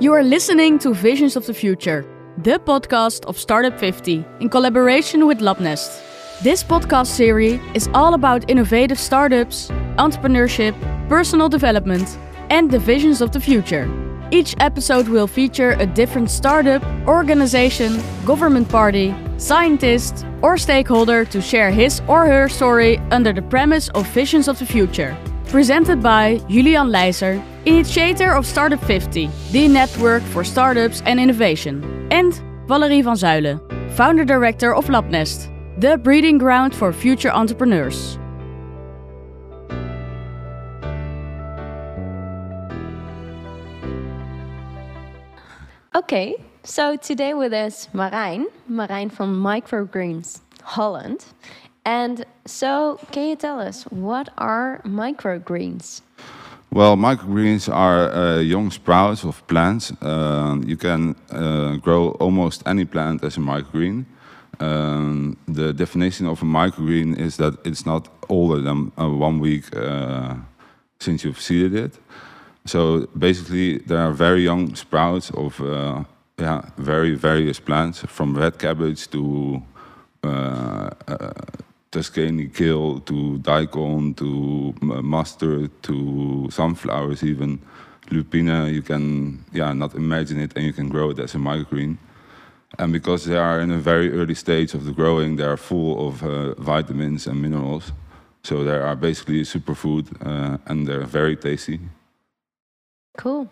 You are listening to Visions of the Future, the podcast of Startup 50 in collaboration with Labnest. This podcast series is all about innovative startups, entrepreneurship, personal development, and the visions of the future. Each episode will feature a different startup, organization, government party, scientist, or stakeholder to share his or her story under the premise of Visions of the Future. Presented by Julian Leijser, initiator of Startup 50, the network for startups and innovation, and Valerie van Zuijlen, founder director of Labnest, the breeding ground for future entrepreneurs. Okay, so today with us Marijn, Marijn from Microgreens Holland. And so, can you tell us what are microgreens? Well, microgreens are uh, young sprouts of plants. Uh, you can uh, grow almost any plant as a microgreen. Um, the definition of a microgreen is that it's not older than uh, one week uh, since you've seeded it. So basically, there are very young sprouts of uh, yeah, very various plants, from red cabbage to Tuscany kale to daikon to mustard to sunflowers even. Lupina you can yeah not imagine it and you can grow it as a microgreen and because they are in a very early stage of the growing they are full of uh, vitamins and minerals. So they are basically a superfood uh, and they're very tasty. Cool.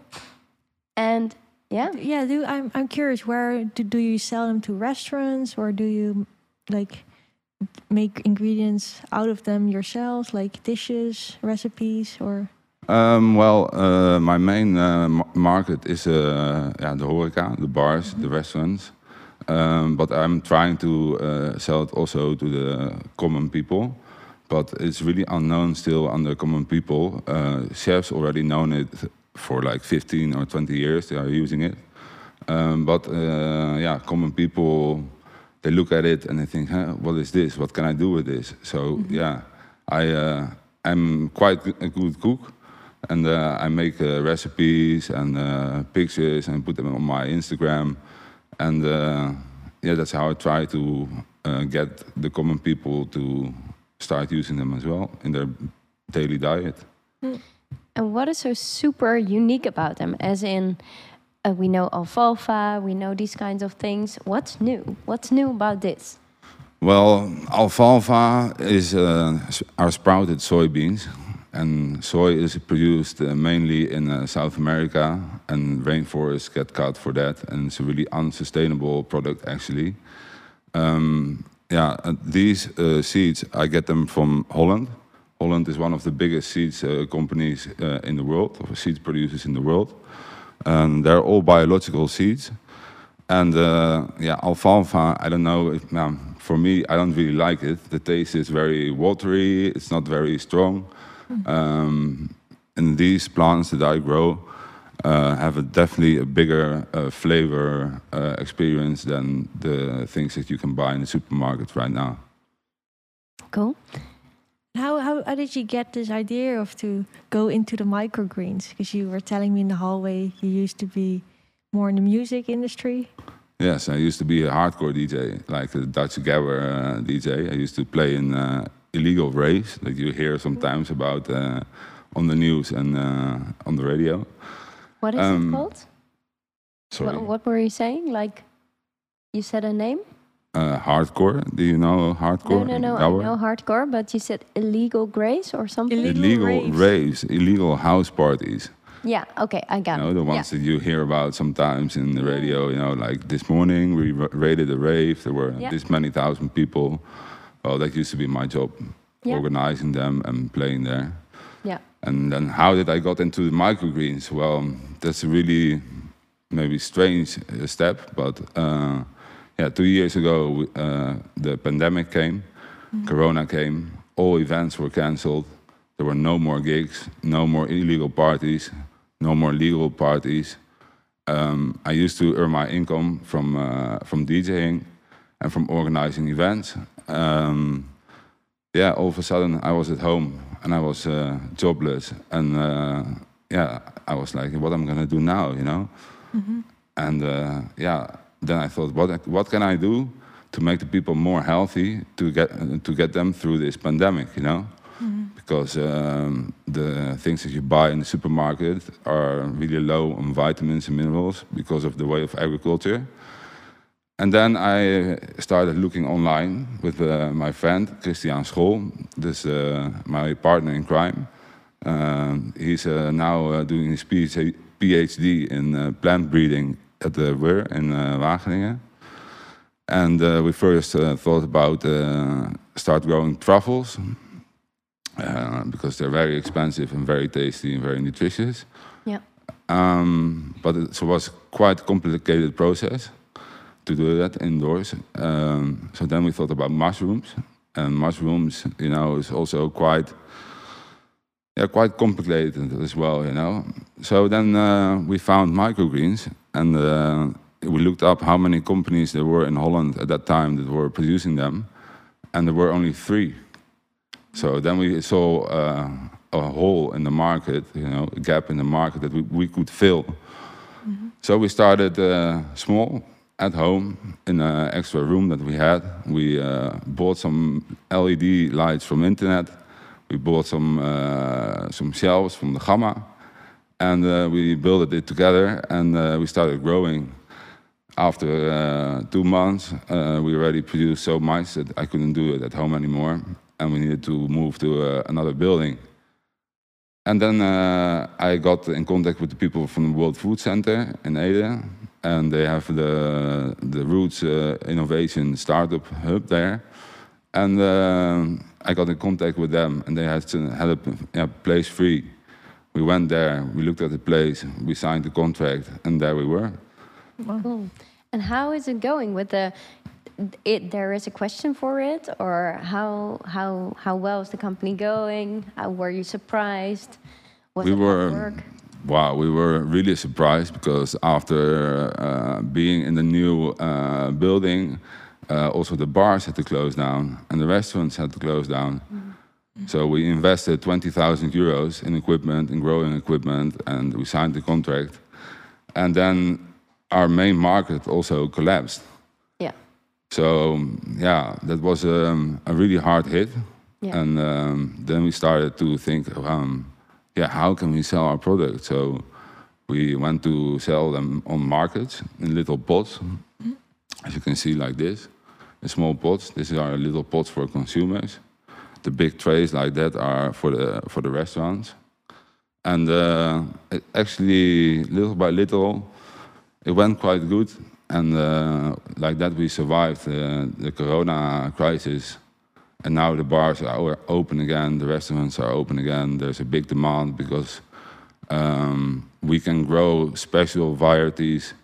And yeah. Yeah do i'm, I'm curious where do, do you sell them to restaurants or do you like make ingredients out of them yourselves, like dishes, recipes, or? Um, well, uh, my main uh, market is uh, yeah, the horeca, the bars, mm -hmm. the restaurants. Um, but I'm trying to uh, sell it also to the common people. But it's really unknown still under common people. Uh, chefs already known it for like 15 or 20 years. They are using it. Um, but uh, yeah, common people they look at it and they think, huh, what is this? What can I do with this? So mm -hmm. yeah, I uh, I'm quite a good cook, and uh, I make uh, recipes and uh, pictures and put them on my Instagram, and uh, yeah, that's how I try to uh, get the common people to start using them as well in their daily diet. Mm. And what is so super unique about them? As in, uh, we know alfalfa, we know these kinds of things. What's new? What's new about this? Well, alfalfa is uh, our sprouted soybeans, and soy is produced uh, mainly in uh, South America, and rainforests get cut for that, and it's a really unsustainable product actually. Um, yeah, these uh, seeds I get them from Holland. Holland is one of the biggest seeds uh, companies uh, in the world, of seeds producers in the world. And they're all biological seeds. And uh, yeah, alfalfa, I don't know, if, um, for me, I don't really like it. The taste is very watery, it's not very strong. Um, and these plants that I grow uh, have a definitely a bigger uh, flavor uh, experience than the things that you can buy in the supermarket right now. Cool. How, how, how did you get this idea of to go into the microgreens? Because you were telling me in the hallway you used to be more in the music industry. Yes, I used to be a hardcore DJ, like a Dutch Gabber uh, DJ. I used to play in uh, illegal raves that you hear sometimes about uh, on the news and uh, on the radio. What is um, it called? Sorry. What, what were you saying? Like, you said a name? Uh, hardcore. Do you know hardcore? No, no, no. I know hardcore, but you said illegal grace or something. Illegal, illegal raves. raves. illegal house parties. Yeah. Okay, I got you know, it. The ones yeah. that you hear about sometimes in the radio. You know, like this morning we raided a rave. There were yeah. this many thousand people. Well, that used to be my job, yeah. organizing them and playing there. Yeah. And then how did I got into the microgreens? Well, that's a really maybe strange uh, step, but. Uh, yeah, two years ago, uh, the pandemic came, mm-hmm. Corona came, all events were cancelled. There were no more gigs, no more illegal parties, no more legal parties. Um, I used to earn my income from uh, from DJing and from organizing events. Um, yeah, all of a sudden I was at home and I was uh, jobless, and uh, yeah, I was like, what am I gonna do now? You know, And uh, yeah, then I thought, what what can I do to make the people more healthy to get to get them through this pandemic? You know, because um, the things that you buy in the supermarket are really low on vitamins and minerals because of the way of agriculture. And then I started looking online with uh, my friend Christian School, this uh, my partner in crime. Um, he's uh, now uh, doing his PhD, PhD in uh, plant breeding at the WUR in uh, Wageningen. And uh, we first uh, thought about uh, start growing truffles uh, because they're very expensive and very tasty and very nutritious. Yeah. Um, but it was quite a complicated process to do that indoors. Um, so then we thought about mushrooms, and mushrooms, you know, is also quite, yeah, quite complicated as well, you know. So then uh, we found microgreens, and uh, we looked up how many companies there were in Holland at that time that were producing them, and there were only three. So then we saw uh, a hole in the market, you know, a gap in the market that we, we could fill. So we started uh, small at home in an extra room that we had. We uh, bought some LED lights from internet. We bought some uh, some shelves from the Gamma, and uh, we built it together. And uh, we started growing. After uh, two months, uh, we already produced so much that I couldn't do it at home anymore, and we needed to move to uh, another building. And then uh, I got in contact with the people from the World Food Center in Ede, and they have the the Roots Innovation Startup Hub there. And uh, I got in contact with them, and they had to, had a yeah, place free. We went there, we looked at the place, we signed the contract, and there we were. Cool. And how is it going with the? It there is a question for it, or how how how well is the company going? How were you surprised? Was we it were wow we were really surprised because after uh, being in the new uh, building uh, also the bars had to close down and the restaurants had to close down so we invested 20000 euros in equipment in growing equipment and we signed the contract and then our main market also collapsed Yeah. so yeah that was um, a really hard hit Yeah. and um, then we started to think, um, yeah, how can we sell our product? So we went to sell them on markets in little pots, as you can see, like this, in small pots. These are little pots for consumers. The big trays like that are for the for the restaurants. And uh, actually, little by little, it went quite good. And uh, like that, we survived uh, the Corona crisis. And now the bars are open again, the restaurants are open again. There's a big demand because um, we can grow special varieties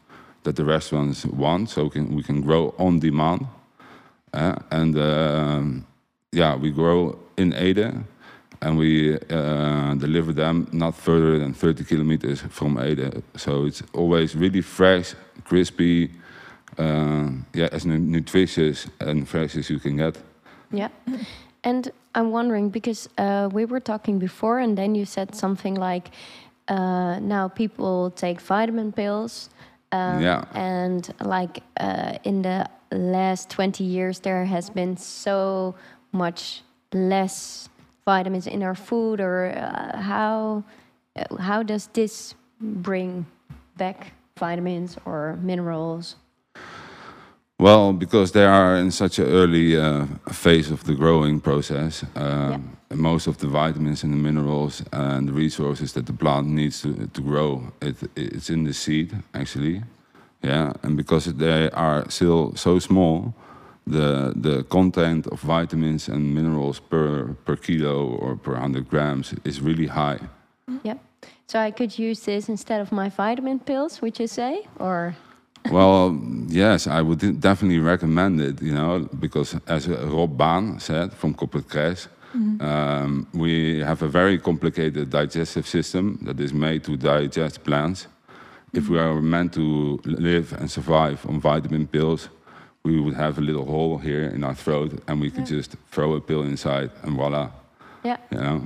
that the restaurants want, so can, we can grow on demand. Uh, and um, yeah, we grow in Ede, and we uh, deliver them not further than 30 kilometers from Ede. So it's always really fresh, crispy, uh, yeah, as nu- nutritious and fresh as you can get. Yeah. And I'm wondering because uh, we were talking before, and then you said something like, uh, now people take vitamin pills. Um, Yeah. And like uh, in the last 20 years, there has been so much less vitamins in our food, or uh, how uh, how does this bring back vitamins or minerals? Well, because they are in such an early uh, phase of the growing process, um, most of the vitamins and the minerals and the resources that the plant needs to, to grow, it, it's in the seed actually. Yeah, and because they are still so small, the the content of vitamins and minerals per per kilo or per hundred grams is really high. Mm-hmm. Yeah. So I could use this instead of my vitamin pills, would you say? Or Well, yes, I would definitely recommend it, you know, because as Rob Baan said from Koppert Cress, mm-hmm. um, we have a very complicated digestive system that is made to digest plants. If we mm-hmm. are meant to live and survive on vitamin pills, we would have a little hole here in our throat and we could just throw a pill inside and voila, yeah. you know.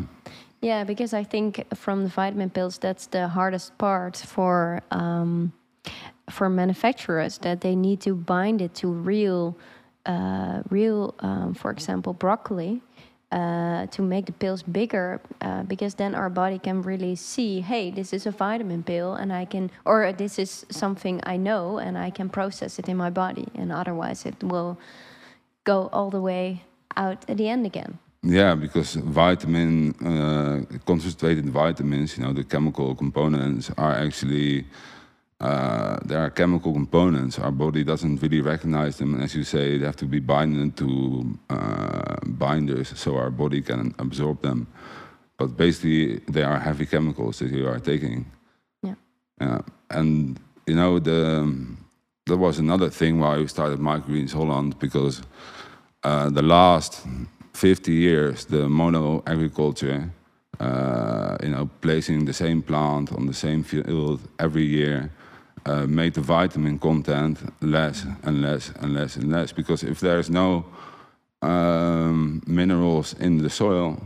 Yeah, because I think from the vitamin pills, that's the hardest part for um, for manufacturers that they need to bind it to real, uh, real, um, for example, broccoli. Uh, to make the pills bigger, uh, because then our body can really see, hey, this is a vitamin pill, and I can, or this is something I know, and I can process it in my body, and otherwise it will go all the way out at the end again. Yeah, because vitamin, uh, concentrated vitamins, you know, the chemical components are actually, uh, there are chemical components. Our body doesn't really recognize them. And as you say, they have to be binded to uh, binders so our body can absorb them. But basically, they are heavy chemicals that you are taking. Yeah. Yeah. And, you know, the, that was another thing why we started Microgreens Holland because uh, the last 50 years, the mono agriculture, uh, you know, placing the same plant on the same field every year, uh, made the vitamin content less and less and less and less. Because if there's no um, minerals in the soil,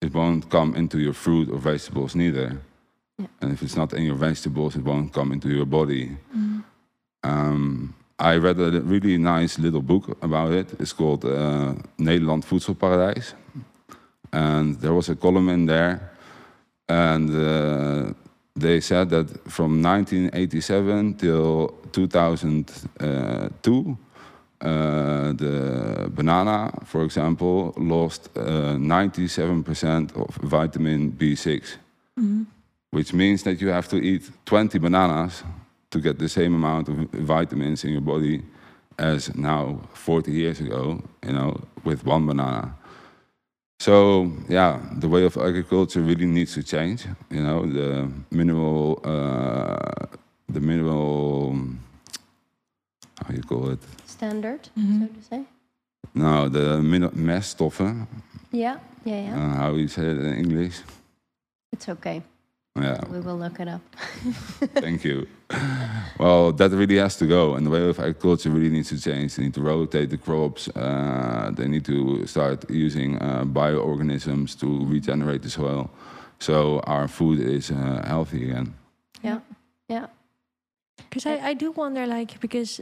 it won't come into your fruit or vegetables neither. Yeah. And if it's not in your vegetables, it won't come into your body. Um, I read a really nice little book about it. It's called uh, Nederland Voedselparadijs. And there was a column in there. And uh, they said that from 1987 till 2002, uh, the banana, for example, lost uh, 97% of vitamin B6, which means that you have to eat 20 bananas to get the same amount of vitamins in your body as now 40 years ago, you know, with one banana. So yeah, the way of agriculture really needs to change. You know, the minimal, uh, the mineral, how you call it? Standard, Mhm. so to say. No, the min- meststoffen. Yeah, yeah, yeah. Uh, how you say it in English? it's okay. Yeah, We will look it up. thank you. Well, that really has to go, and the way of agriculture really needs to change. They need to rotate the crops. Uh, they need to start using uh, bioorganisms to regenerate the soil, so our food is uh, healthy again. Yeah, yeah. Because I, I do wonder, like, because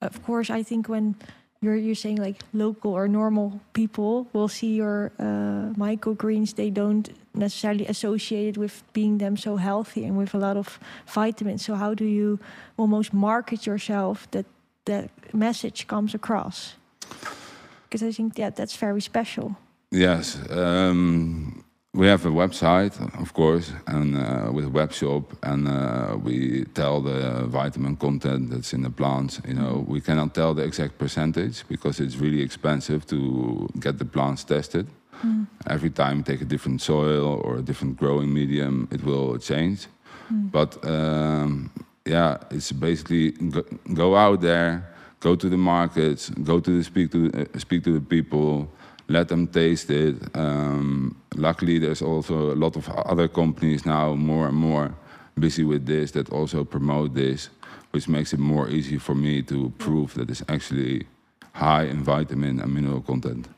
of course, I think when you're you're saying like local or normal people will see your uh, microgreens, they don't necessarily associate it with being them so healthy and with a lot of vitamins. So how do you almost market yourself that that message comes across? Because I think that that's very special. Yes, um, we have a website, of course, and uh, with a web shop, and uh, we tell the vitamin content that's in the plants. You know, we cannot tell the exact percentage because it's really expensive to get the plants tested. Every time you take a different soil or a different growing medium, it will change. But um, yeah, it's basically go, go out there, go to the markets, go to the speak to uh, speak to the people, let them taste it. Um, luckily, there's also a lot of other companies now, more and more, busy with this that also promote this, which makes it more easy for me to prove that it's actually high in vitamin and mineral content.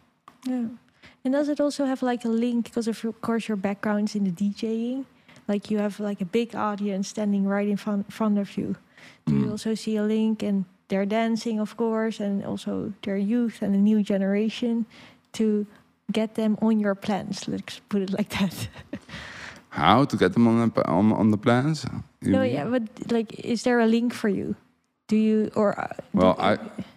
Yeah. And does it also have like a link because of of course your background's in the DJing? Like you have like a big audience standing right in front front of you. Do you Mm. also see a link and they're dancing of course and also their youth and the new generation to get them on your plans, let's put it like that. How to get them on the, on, on the plans? You no, mean? yeah, but like is there a link for you? Do you or uh, Well, I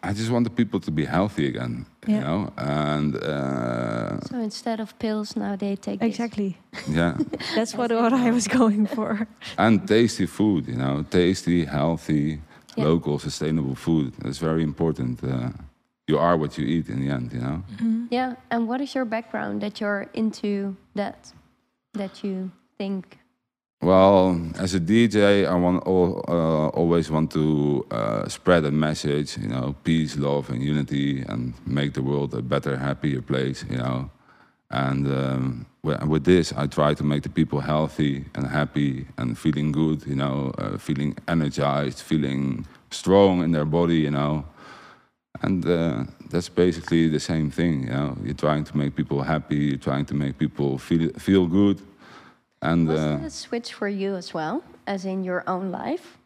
I just want the people to be healthy again, you Yeah. know, and uh, So instead of pills, now they take this. exactly. yeah, That's what what I was going for. and tasty food, you know, tasty, healthy, Yeah. local, sustainable food. That's very important. Uh, you are what you eat in the end, you know. Yeah, and what is your background that you're into that? That you think? Well, as a DJ, I want al- uh, always want to uh, spread a message, you know, peace, love, and unity, and make the world a better, happier place, you know. And um, with this, I try to make the people healthy and happy and feeling good, you know, uh, feeling energized, feeling strong in their body, you know. And uh, that's basically the same thing, you know. You're trying to make people happy, you're trying to make people feel feel good, and. Was Uh, it a switch for you as well, as in your own life?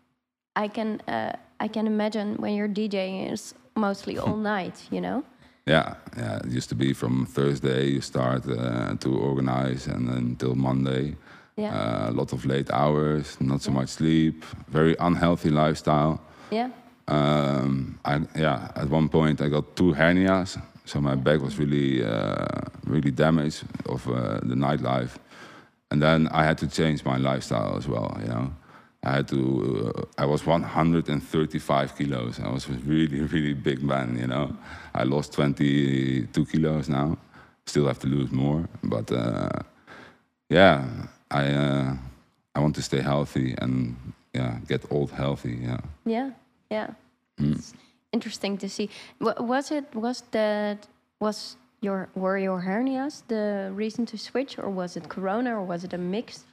I can uh, I can imagine when you're DJing is mostly all night, you know. Yeah, yeah. It used to be from Thursday you start uh, to organize, and then until Monday. Yeah. Uh, a lot of late hours, not so much sleep, very unhealthy lifestyle. yeah. Um, I, yeah, at one point I got two hernias, so my back was really, uh, really damaged of uh, the nightlife, and then I had to change my lifestyle as well. You know, I had to. Uh, I was 135 kilos. I was a really, really big man. You know, I lost 22 kilos now. Still have to lose more, but uh, yeah, I uh, I want to stay healthy and yeah, get old healthy. Yeah. Yeah, yeah. Mm. It's interesting to see. Wa- Was it was that was your were your hernias the reason to switch, or was it Corona, or was it a mix?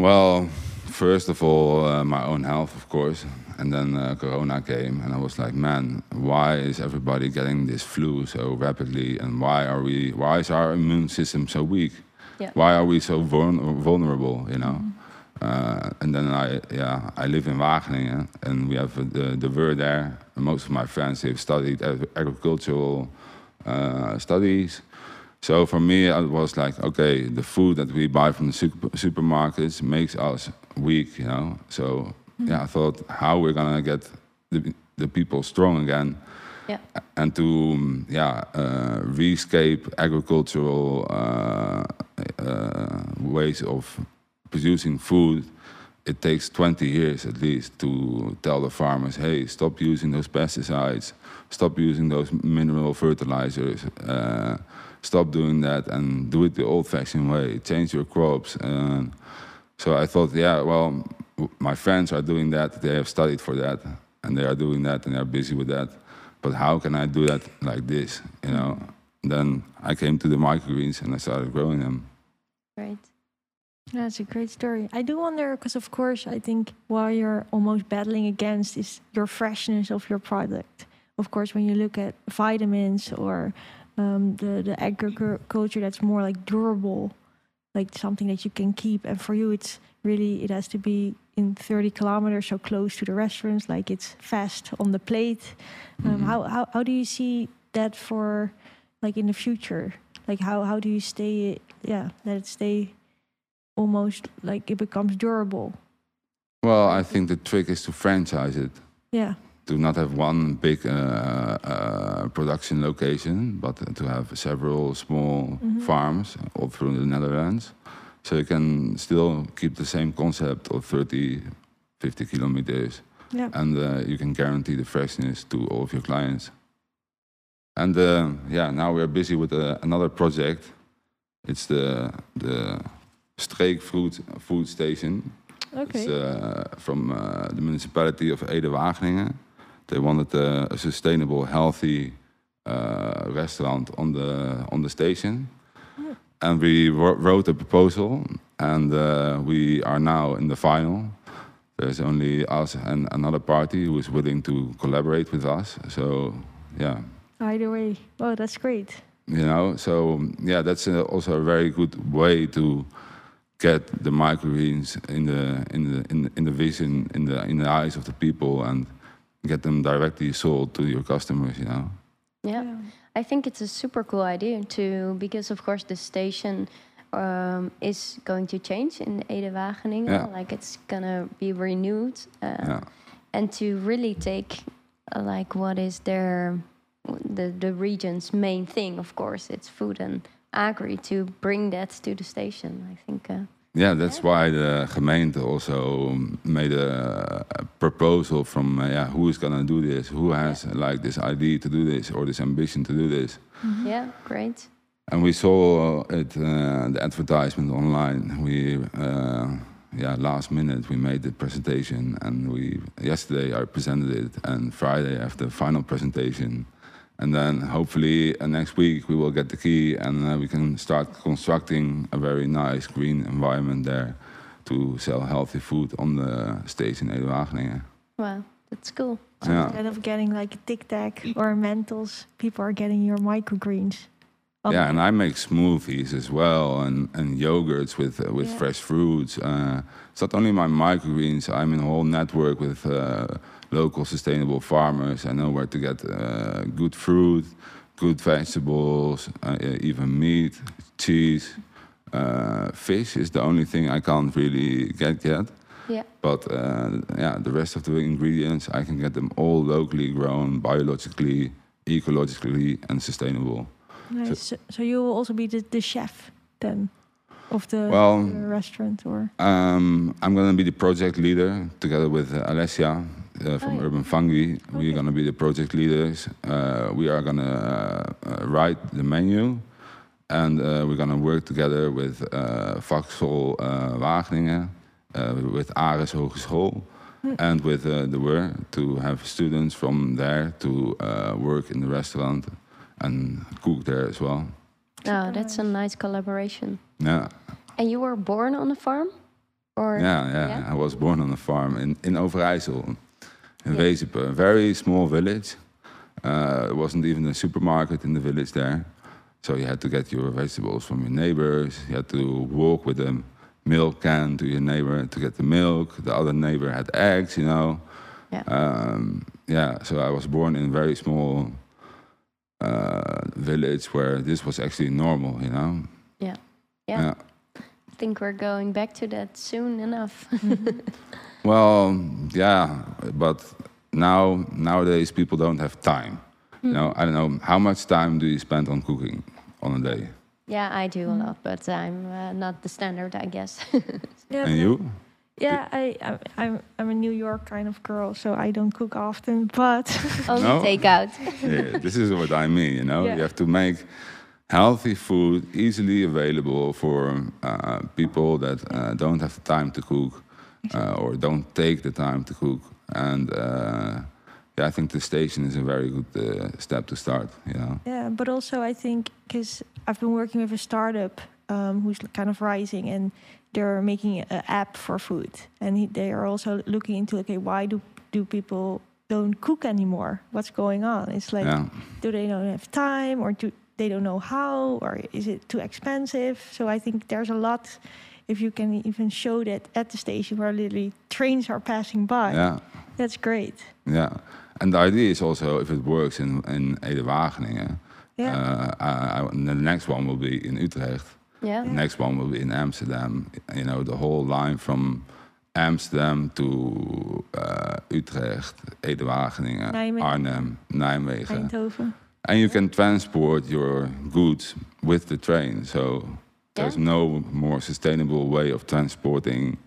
Well, first of all, uh, my own health, of course, and then uh, Corona came, and I was like, man, why is everybody getting this flu so rapidly, and why are we? Why is our immune system so weak? Yeah. Why are we so vuln- vulnerable? You know. Uh, and then I, yeah, I live in Wageningen, and we have the the WUR there. Most of my friends have studied agricultural uh, studies. So for me, it was like, okay, the food that we buy from the super, supermarkets makes us weak, you know. So yeah, I thought how we're gonna get the, the people strong again, Yeah, and to yeah uh, rescape agricultural uh, uh, ways of producing food. It takes 20 years at least to tell the farmers, hey, stop using those pesticides, stop using those mineral fertilizers, uh, stop doing that and do it the old-fashioned way. Change your crops. And so I thought, yeah, well, my friends are doing that. They have studied for that, and they are doing that, and they are busy with that. But how can I do that like this? You know. Then I came to the microgreens and I started growing them. right. That's a great story. I do wonder because, of course, I think what you're almost battling against is your freshness of your product. Of course, when you look at vitamins or um, the the agriculture that's more like durable, like something that you can keep, and for you, it's really it has to be in 30 kilometers, so close to the restaurants, like it's fast on the plate. Um, Mhm. how, how how do you see that for like in the future? Like how how do you stay? Yeah, let it stay almost like it becomes durable. Well, I think the trick is to franchise it. Yeah. to not have one big uh, uh, production location, but to have several small Mhm. farms all through the Netherlands. So you can still keep the same concept of 30, 50 kilometers, Yeah. and uh, you can guarantee the freshness to all of your clients. And uh, yeah, now we're busy with uh, another project. It's the the Streekfruit Food Station. It's Okay. uh, from uh, the municipality of Ede-Wageningen. They wanted a sustainable, healthy uh, restaurant on the on the station, and we wrote a proposal, and uh, we are now in the final. There's only us and another party who is willing to collaborate with us. So, yeah, Either way. Oh, that's great. you know so yeah that's uh, also a very good way to get the microgreens in the in the in, the- in the vision in the in the eyes of the people and get them directly sold to your customers you know Yeah. I think it's a super cool idea too, because of course the station um, is going to change in Ede Wageningen. Yeah. Like it's gonna be renewed, uh, yeah and to really take uh, like what is their the the region's main thing. Of course, it's food and agri. To bring that to the station, I think. Uh, yeah that's why the gemeente also made a, a proposal from uh, yeah who is gonna do this who has like this idea to do this or this ambition to do this Yeah, great. And we saw it, uh, the advertisement online. We, uh, yeah, last minute we made the presentation, and we yesterday I presented it, and Friday after the final presentation, and then hopefully uh, next week we will get the key, and uh, we can start constructing a very nice green environment there to sell healthy food on the station Ede Wageningen. Wow, that's cool. Yeah. Instead of getting like a Tic Tac or Mentos, people are getting your microgreens. On yeah, and I make smoothies as well, and, and yogurts with uh, with Yeah. fresh fruits. Uh, it's not only my microgreens. I'm in a whole network with uh, local sustainable farmers. I know where to get uh, good fruit, good vegetables, uh, even meat, cheese. Uh, fish is the only thing I can't really get yet. Yeah. But uh, yeah, the rest of the ingredients I can get them all locally grown, biologically, ecologically, and sustainable. Nice. So, so you will also be the, the chef then of the, Well, the restaurant, or Um, I'm going to be the project leader together with uh, Alessia uh, from Oh. Urban Fungi. We're going to be the project leaders. Uh, we are going to uh, uh, write the menu. And uh, we're going to work together with uh, uh, Wageningen, uh, with Aeres Hogeschool, and with uh, the WUR to have students from there to uh, work in the restaurant and cook there as well. Oh, that's a nice collaboration. Yeah. And you were born on a farm? Or Yeah, yeah, Yeah? I was born on a farm in, in Overijssel, in Yeah. Wezep, a very small village. Uh, there wasn't even a supermarket in the village there. So you had to get your vegetables from your neighbors. You had to walk with a milk can to your neighbor to get the milk. The other neighbor had eggs, you know. Yeah. Um, yeah, so I was born in a very small village where this was actually normal, you know. Yeah. Yeah. I think we're going back to that soon enough. Well, yeah, but now nowadays people don't have time. You know, I don't know how much time do you spend on cooking on a day, yeah, I do a lot, but I'm uh, not the standard, I guess. yeah, and you? Yeah, I, I I'm I'm a New York kind of girl, so I don't cook often. But Only No? takeout. yeah, this is what I mean. You know, Yeah. you have to make healthy food easily available for uh, people that uh, don't have time to cook uh, or don't take the time to cook. And uh, yeah, I think the station is a very good uh, step to start. You know. yeah, but also I think because I've been working with a startup um, who's kind of rising, and they're making an app for food, and they are also looking into okay, why do do people don't cook anymore? What's going on? It's like yeah. do they don't have time or do they don't know how or is it too expensive so i think there's a lot if you can even show that at the station where literally trains are passing by Yeah. that's great Yeah, and the idea is also if it works in in Ede-Wageningen, Yeah. uh, I, I, the next one will be in Utrecht. Yeah. The next one will be in Amsterdam. You know, the whole line from Amsterdam to uh, Utrecht, Ede-Wageningen, Nijmegen. Arnhem, Nijmegen, eindhoven and you can transport your goods with the train. So there's no more sustainable way of transporting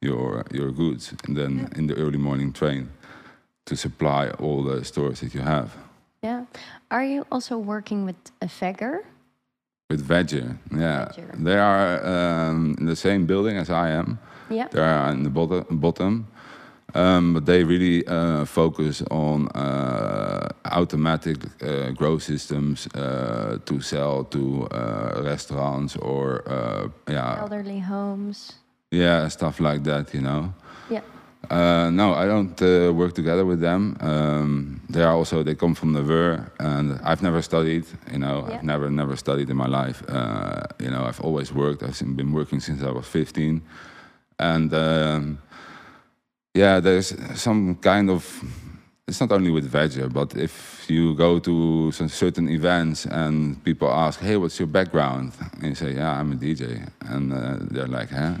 your your goods than in the early morning train to supply all the stores that you have. Yeah. Are you also working with a Vegger? With Vegger, yeah, Vegger. they are um, in the same building as I am. Yeah. They are in the bottom, bottom. Um, but they really uh, focus on uh, automatic uh, grow systems uh, to sell to uh, restaurants or uh, yeah, Elderly homes. yeah, stuff like that. You know. Yeah. Uh, no, I don't uh, work together with them. Um, they are also they come from the WUR, and I've never studied. You know, Yeah. I've never never studied in my life. Uh, you know, I've always worked. I've been working since I was 15, and um, yeah, there's some kind of. It's not only with Vegger, but if you go to some certain events and people ask, "Hey, what's your background?" and you say, "Yeah, I'm a DJ," and uh, they're like, "Huh?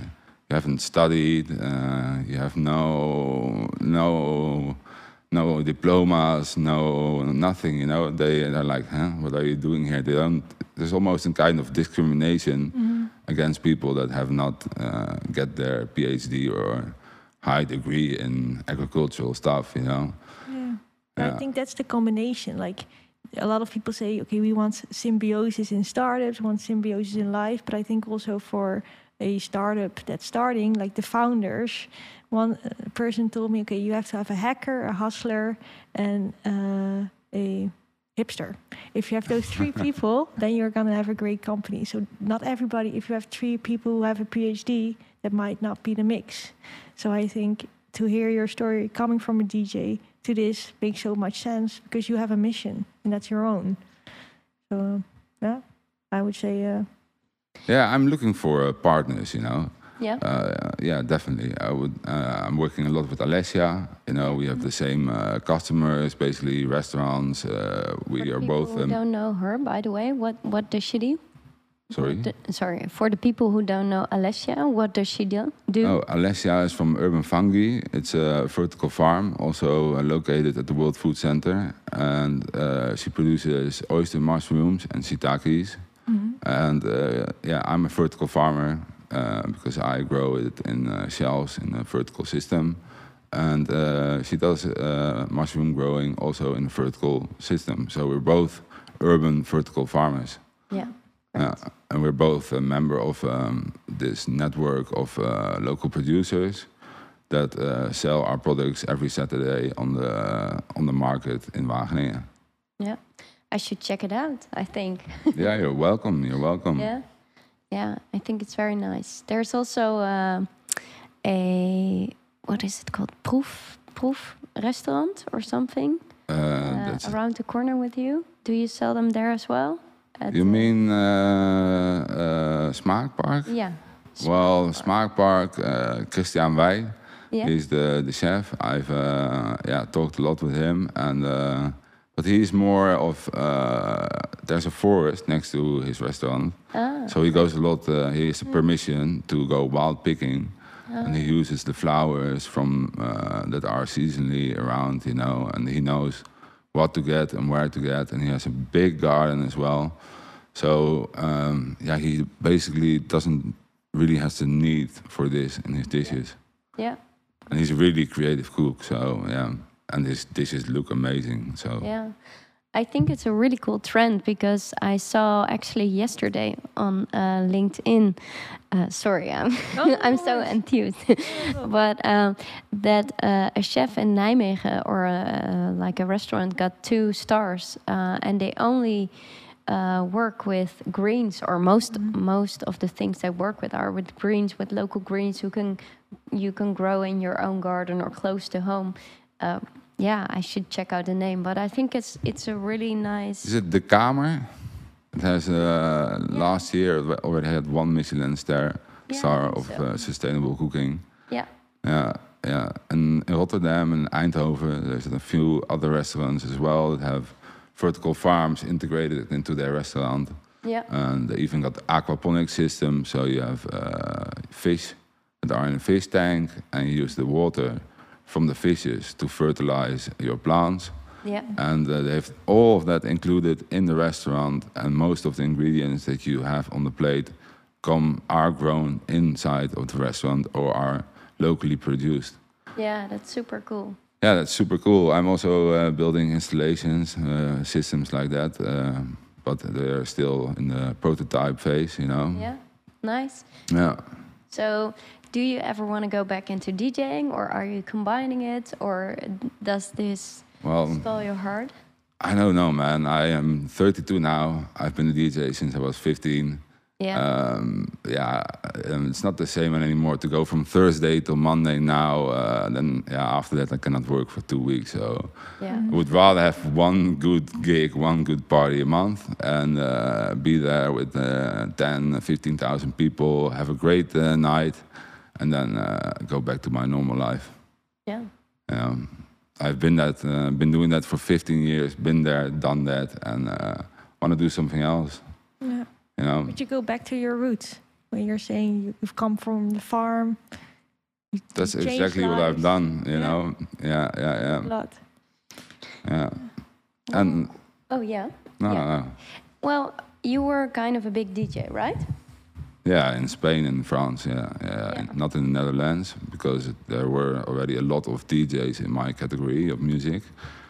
You haven't studied? Uh, you have no no no diplomas, no nothing. You know, they they're like, huh? What are you doing here? They don't. There's almost a kind of discrimination against people that have not uh, get their PhD or high degree in agricultural stuff. You know. yeah Yeah. i think that's the combination like a lot of people say okay we want symbiosis in startups we want symbiosis in life but i think also for a startup that's starting like the founders one uh, person told me okay you have to have a hacker a hustler and uh, a hipster. If you have those three people then you're going to have a great company. So not everybody if you have three people who have a phd that might not be the mix. So i think to hear your story coming from a dj to this makes so much sense because you have a mission and that's your own. So yeah I would say. Uh, Yeah, I'm looking for uh, partners. You know, Yeah. uh, yeah, definitely. I would. Uh, I'm working a lot with Alessia. You know, we have the same uh, customers, basically restaurants. Uh, For we the are both. who Um, don't know her, by the way, what what does she do? sorry. The- sorry, for the people who don't know Alessia, what does she do? do? Oh, Alessia is from Urban Fungi. It's a vertical farm, also uh, located at the World Food Center, and uh, she produces oyster mushrooms and shiitakes. And uh, yeah, I'm a vertical farmer uh, because I grow it in uh, shells in a vertical system, and uh, she does uh, mushroom growing also in a vertical system. So we're both urban vertical farmers. Yeah. Yeah, and we're both a member of um, this network of uh, local producers that uh, sell our products every Saturday on the on the market in Wageningen. Yeah. I should check it out, I think. yeah, you're welcome. You're welcome. Yeah, yeah, I think it's very nice. There's also uh, a what is it called? Proof proof restaurant or something Uh, uh, that's, around the corner with you. Do you sell them there as well? At you mean uh, uh, Smaakpark? Yeah. Well, Smaakpark, uh, Christian Wij, Yeah. he's the, the chef. I've uh, yeah talked a lot with him, and uh, but he's more of uh, there's a forest next to his restaurant, Ah. so he goes a lot. Uh, he has a permission to go wild picking, and he uses the flowers from uh, that are seasonally around, you know, and he knows what to get and where to get, and he has a big garden as well. So um, yeah, he basically doesn't really has the need for this in his dishes, Yeah. and he's a really creative cook. So yeah, and his dishes look amazing. So Yeah. I think it's a really cool trend because I saw actually yesterday on uh, LinkedIn. Uh, sorry, I'm, I'm so enthused, but um, that uh, a chef in Nijmegen or uh, like a restaurant got two stars, uh, and they only uh, work with greens, or most most of the things they work with are with greens, with local greens who can you can grow in your own garden or close to home. Uh, yeah, I should check out the name, but I think it's it's a really nice. is it the Kamer? It has uh, last year already had one Michelin star Yeah, star of so. uh, sustainable cooking. Yeah, Yeah, yeah. And in Rotterdam and Eindhoven, there's a few other restaurants as well that have vertical farms integrated into their restaurant. yeah, And they even got aquaponic system, so you have uh, fish that are in a fish tank, and you use the water from the fishes to fertilize your plants. yeah, And uh, they have all of that included in the restaurant, and most of the ingredients that you have on the plate come are grown inside of the restaurant or are locally produced. yeah. That's super cool. Yeah, that's super cool. I'm also uh, building installations, uh, systems like that, uh, but they're still in the prototype phase, you know. Yeah, nice. Yeah. So, do you ever want to go back into DJing, or are you combining it, or does this Well, spell your heart? I don't know, man. I am 32 now. I've been a DJ since I was 15. Yeah, Um, yeah, um, it's not the same anymore to go from Thursday till Monday now. Uh, then, yeah, after that, I cannot work for two weeks. So yeah, I would rather have one good gig, one good party a month, and uh, be there with uh, 10, 15,000 people, have a great uh, night, and then uh, go back to my normal life. yeah, Um, I've been that, uh, been doing that for 15 years, been there, done that, and uh, want to do something else. yeah. You know, But you go back to your roots when you're saying you- you've come from the farm. that's exactly what I've done. You Yeah. know, yeah, yeah, yeah. a lot. yeah. And Oh yeah. no, Yeah. no. Well, you were kind of a big DJ, right? Yeah, in Spain and France, yeah, yeah, Yeah. not in the Netherlands because there were already a lot of DJs in my category of music.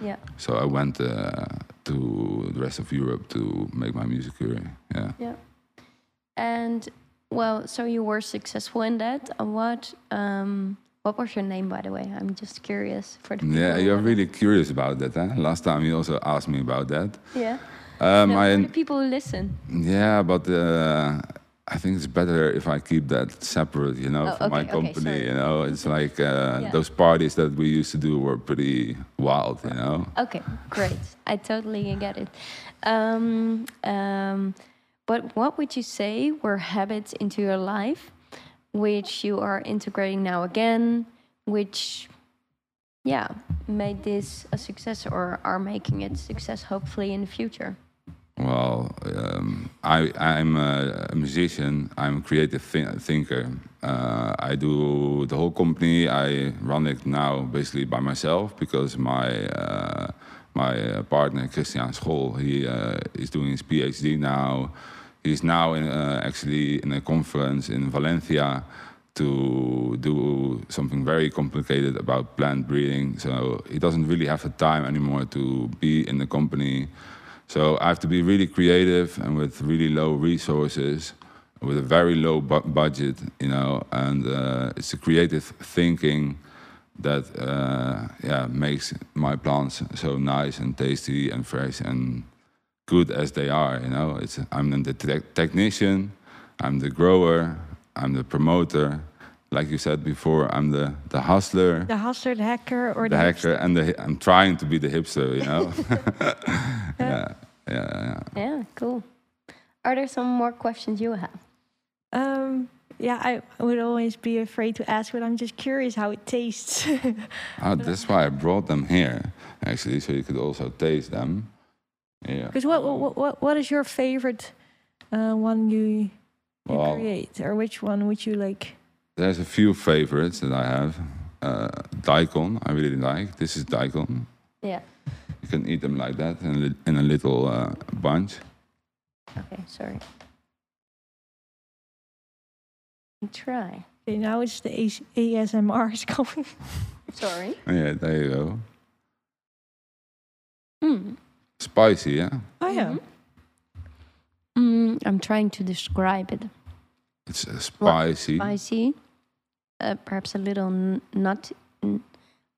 Yeah. So I went uh, to the rest of Europe to make my music career. Yeah, Yeah. And well, so you were successful in that. What um what was your name by the way? I'm just curious for the yeah, you're really curious about that. Huh? Last time you also asked me about that. Yeah. Um, No, I, for the people who listen. yeah, but uh, I think it's better if I keep that separate, you know, Oh, from my okay, okay, company. sorry. you know, it's like uh, Yeah. those parties that we used to do were pretty wild, you know. Okay, great. I totally get it. Um, um, But what would you say were habits into your life which you are integrating now again, which, yeah, made this a success or are making it success hopefully in the future? Well, um, I, I'm a, musician. I'm a creative thi- thinker. Uh, I do the whole company. I run it now basically by myself because my uh, my uh, partner Christian School he uh, is doing his PhD now. He's now in, uh, actually in a conference in Valencia to do something very complicated about plant breeding. So he doesn't really have the time anymore to be in the company. So I have to be really creative and with really low resources, with a very low bu- budget, you know. And uh, it's the creative thinking that uh, yeah makes my plants so nice and tasty and fresh and good as they are. You know, it's I'm the te- technician, I'm the grower, I'm the promoter. Like you said before, I'm the the hustler The hustler, the hacker, or the the, hacker and the I'm trying to be the hipster, you know. yeah, yeah, yeah. Yeah, cool. Are there some more questions you have? Um, yeah, I, I would always be afraid to ask, but I'm just curious how it tastes. Ah, that's why I brought them here, actually, so you could also taste them. Yeah. Because what, what what what is your favorite uh, one you, you Well- create, or which one would you like? There's a few favorites that I have. Uh, daikon, I really like. This is daikon. Yeah. You can eat them like that in a, li- in a little uh, bunch. Okay, sorry. Try. Okay, now it's the AS- ASMR is coming. Sorry. Yeah, there you go. Mm. Spicy, yeah. Oh yeah. Mm, I'm trying to describe it. It's uh, spicy. Spicy, uh, perhaps a little n- nut, n-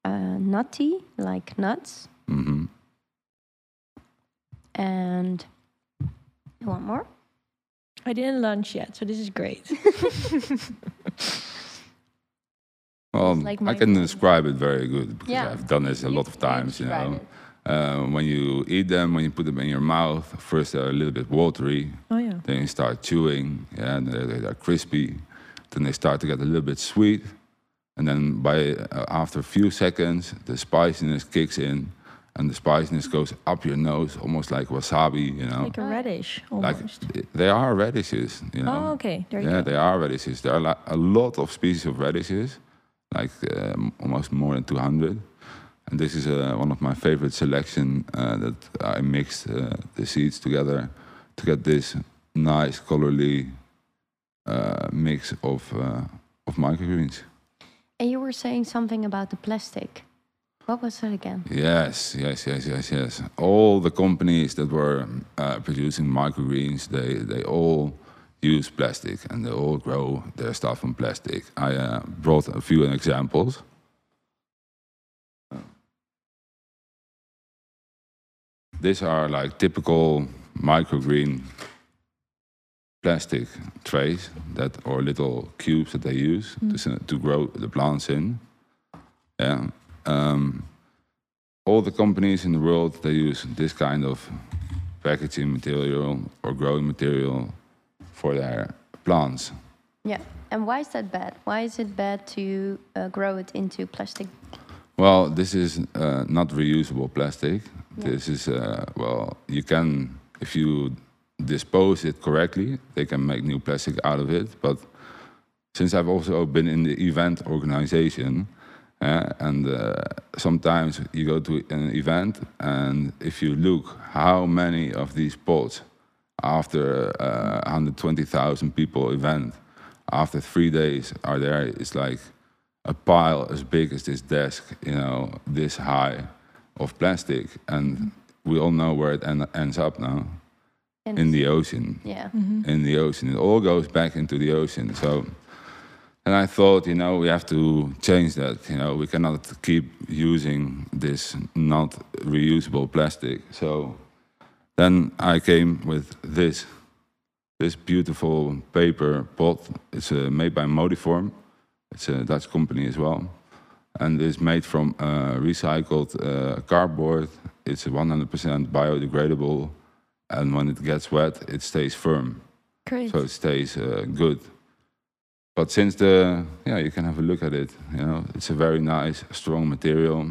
uh, nutty, like nuts. hmm And you want more? I didn't lunch yet, so this is great. Well, like I can phone. describe it very good because Yeah. I've done this a You- lot of times, you know. it. Uh, when you eat them, when you put them in your mouth, first they're a little bit watery, Oh yeah. then you start chewing, yeah, and they're, they're crispy. Then they start to get a little bit sweet, and then by uh, after a few seconds, the spiciness kicks in, and the spiciness goes up your nose, almost like wasabi, you know. Like a radish Like they are radishes, you know. oh, okay. There you Yeah, go. they are radishes. There are li- a lot of species of radishes, like um, almost more than 200. And this is uh, one of my favorite selection uh, that I mixed uh, the seeds together to get this nice, colorly uh, mix of uh, of microgreens. And you were saying something about the plastic. What was that again? Yes, yes, yes, yes, yes. All the companies that were uh, producing microgreens, they they all use plastic and they all grow their stuff on plastic. I uh, brought a few examples. These are like typical microgreen plastic trays that or little cubes that they use to, to grow the plants in. Yeah. Um, all the companies in the world they use this kind of packaging material or growing material for their plants. Yeah. And why is that bad? Why is it bad to uh, grow it into plastic? Well, this is uh, not reusable plastic. Yeah. This is uh, well, you can if you dispose it correctly, they can make new plastic out of it. But since I've also been in the event organization, uh, and uh, sometimes you go to an event, and if you look how many of these pots after uh, 120,000 people event, after three days are there, it's like a pile as big as this desk, you know, this high of plastic, and we all know where it en- ends up now And in the ocean yeah. in the ocean. It all goes back into the ocean. So, and I thought, you know, we have to change that. You know, we cannot keep using this not reusable plastic. So, then I came with this, this beautiful paper pot. It's uh, made by Modiform. It's a Dutch company as well, and it's made from uh, recycled uh, cardboard. It's 100% biodegradable and when it gets wet, it stays firm, Great. so it stays uh, good. But since the yeah, you can have a look at it. You know, it's a very nice, strong material.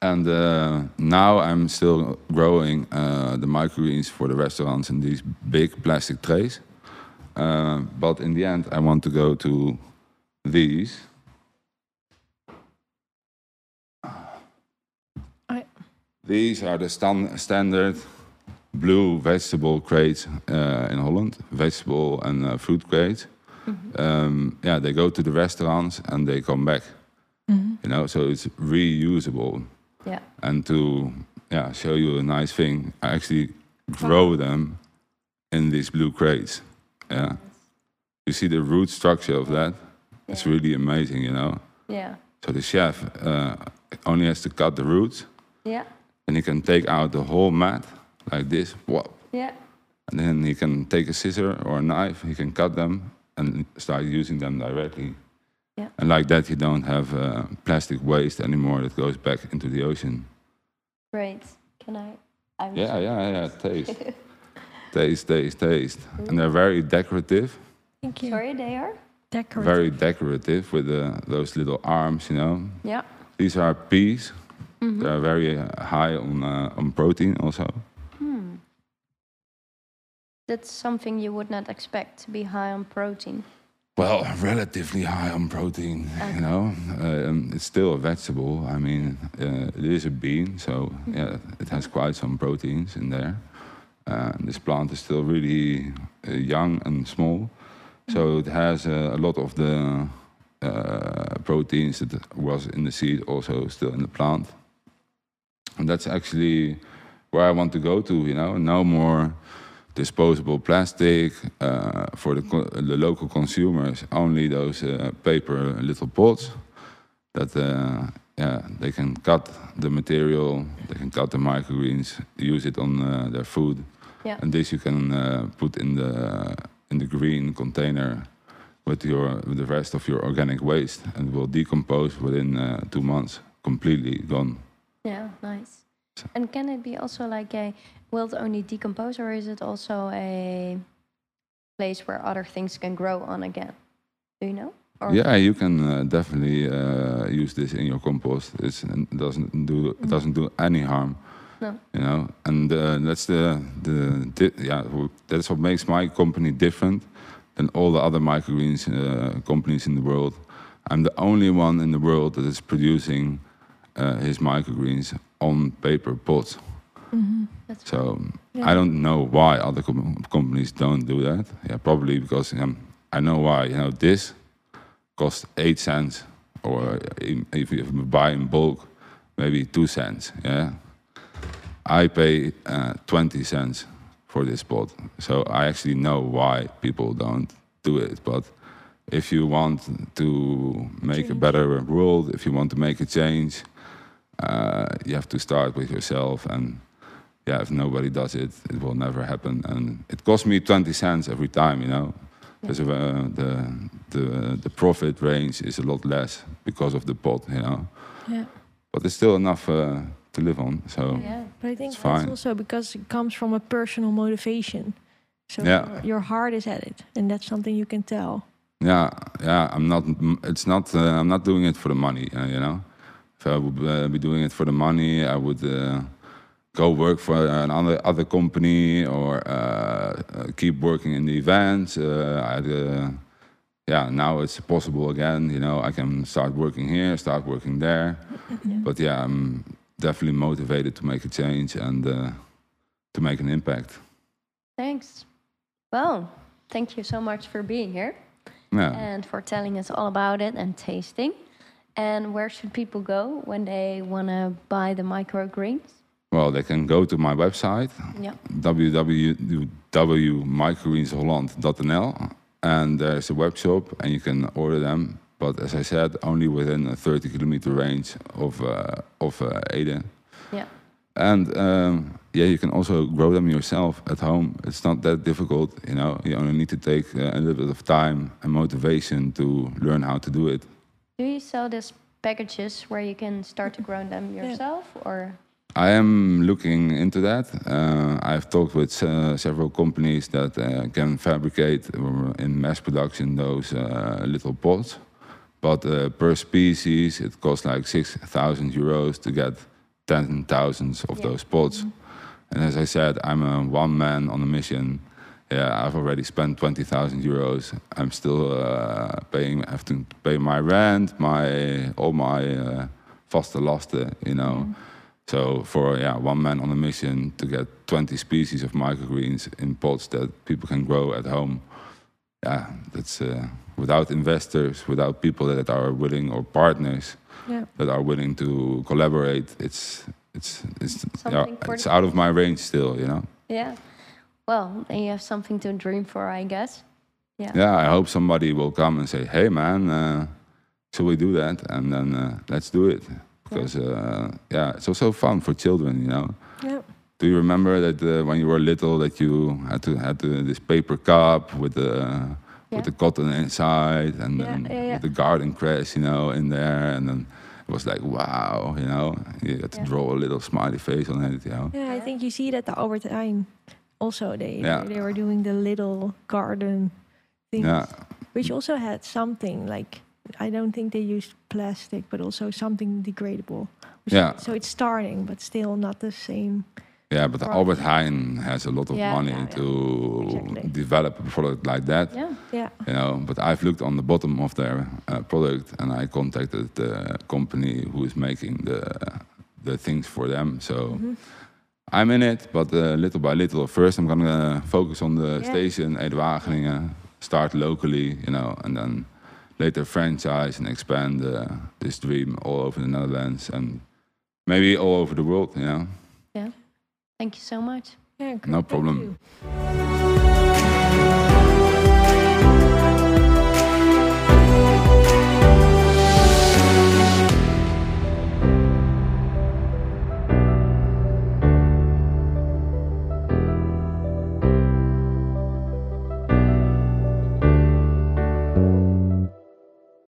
And uh, now I'm still growing uh, the microgreens for the restaurants in these big plastic trays. Uh, but in the end, I want to go to these. I- These are the stan- standard blue vegetable crates uh, in Holland, vegetable and uh, fruit crates. Um, yeah, they go to the restaurants and they come back. Mhm. You know, so it's reusable. Yeah. And to yeah show you a nice thing, I actually grow them in these blue crates. Yeah, you see the root structure of that. It's really amazing, you know. Yeah. So the chef uh, only has to cut the roots, Yeah. and he can take out the whole mat like this. Whoop. Yeah. And then he can take a scissor or a knife, he can cut them and start using them directly. Yeah. And like that, you don't have uh, plastic waste anymore that goes back into the ocean. Great. Can I? I'm Yeah, yeah, yeah. Taste, taste, taste, taste. And they're very decorative, Thank you. Sorry, they are. Decorative. very decorative with uh, those little arms, you know. Yeah. These are peas. Mhm. They're very uh, high on uh, on protein also. Hmm. That's something you would not expect to be high on protein. Well, relatively high on protein, Okay. you know. Um, it's still a vegetable. I mean, uh, it is a bean, so yeah, it has quite some proteins in there. Uh, this plant is still really uh, young and small, so it has uh, a lot of the uh, proteins that was in the seed also still in the plant. And that's actually where I want to go to, you know. No more disposable plastic uh, for the, the local consumers. Only those uh, paper little pots that uh, yeah they can cut the material, they can cut the microgreens, use it on uh, their food, Yeah. and this you can uh, put in the in the green container with your with the rest of your organic waste, and will decompose within uh, two months, completely gone. Yeah, nice. And can it be also like a will it only decompose or is it also a place where other things can grow on again? Do you know? Or Yeah, you can uh, definitely uh, use this in your compost. It's, it doesn't do it doesn't do any harm. No. You know, and uh, that's the the di- yeah that's what makes my company different than all the other microgreens uh, companies in the world. I'm the only one in the world that is producing uh, his microgreens on paper pots. Mhm. So Yeah. I don't know why other com- companies don't do that. Yeah, probably because um, I know why. You know, this costs eight cents, or i- if you buy in bulk, maybe two cents. Yeah, I pay uh, twenty cents for this pot, so I actually know why people don't do it. But if you want to make a better world, if you want to make a change, uh, you have to start with yourself and yeah, if nobody does it, it will never happen. And it costs me 20 cents every time, you know. Because uh, the, the, the profit range is a lot less because of the pot, you know. Yeah. But it's still enough uh, to live on. So yeah. But I think It's that's fine. also because it comes from a personal motivation. So Yeah. your- heart is at it, and that's something you can tell. yeah, yeah, I'm not. It's not. Uh, I'm not doing it for the money, uh, you know. If I would uh, be doing it for the money, I would uh, go work for another other company or uh, uh, keep working in the events. Uh, I'd, uh, yeah, now it's possible again. You know, I can start working here, start working there. But yeah, I'm definitely motivated to make a change and uh, to make an impact. Thanks. Well, thank you so much for being here Yeah. and for telling us all about it and tasting. And where should people go when they want to buy the microgreens? Well, they can go to my website, Yeah. www.microgreensholland.nl, and there's a web shop, and you can order them. But as I said, only within a 30 kilometer range of uh, of uh, Ede. Yeah. And um, yeah, you can also grow them yourself at home. It's not that difficult, you know. You only need to take uh, a little bit of time and motivation to learn how to do it. Do you sell these packages where you can start to grow them yourself or I am looking into that. Uh, I've talked with uh, several companies that uh, can fabricate uh, in mass production those uh, little pots. But uh, per species, it costs like 6,000 euros to get 10,000 of Yeah. those pots. And as I said, I'm a one man on a mission. Yeah, I've already spent 20,000 euros. I'm still uh, paying, I have to pay my rent, my all my uh, vaste lasten, you know. So for yeah, one man on a mission to get 20 species of microgreens in pots that people can grow at home, yeah, that's uh, without investors, without people that are willing or partners Yeah. that are willing to collaborate. It's it's it's yeah, it's out of my range still, you know. Yeah. Well, then you have something to dream for, I guess. Yeah. Yeah, I hope somebody will come and say, "Hey, man, uh, shall we do that?" And then uh, let's do it because uh, yeah, it's also fun for children, you know. Yeah. Do you remember that uh, when you were little that you had to had to, this paper cup with the Yeah. with the cotton inside and Yeah, yeah, the garden cress, you know, in there, and then it was like wow, you know, you had to draw a little smiley face on it, you know. Yeah, I think you see it at the Albert Heijn. Also, they they were doing the little garden things, which also had something like I don't think they used plastic, but also something degradable. Yeah. So it's starting, but still not the same. Yeah, but. Albert Heijn has a lot of Yeah. money Yeah, yeah. to Exactly. develop a product like that. Yeah. Yeah. you know but i've looked on the bottom of their uh, product and i contacted the company who is making the the things for them so Mhm. i'm in it but uh, little by little first i'm gonna focus on the Yeah. station Ede Wageningen start locally you know and then later franchise and expand uh, this dream all over the netherlands and maybe all over the world you know Thank you so much. Yeah, no problem.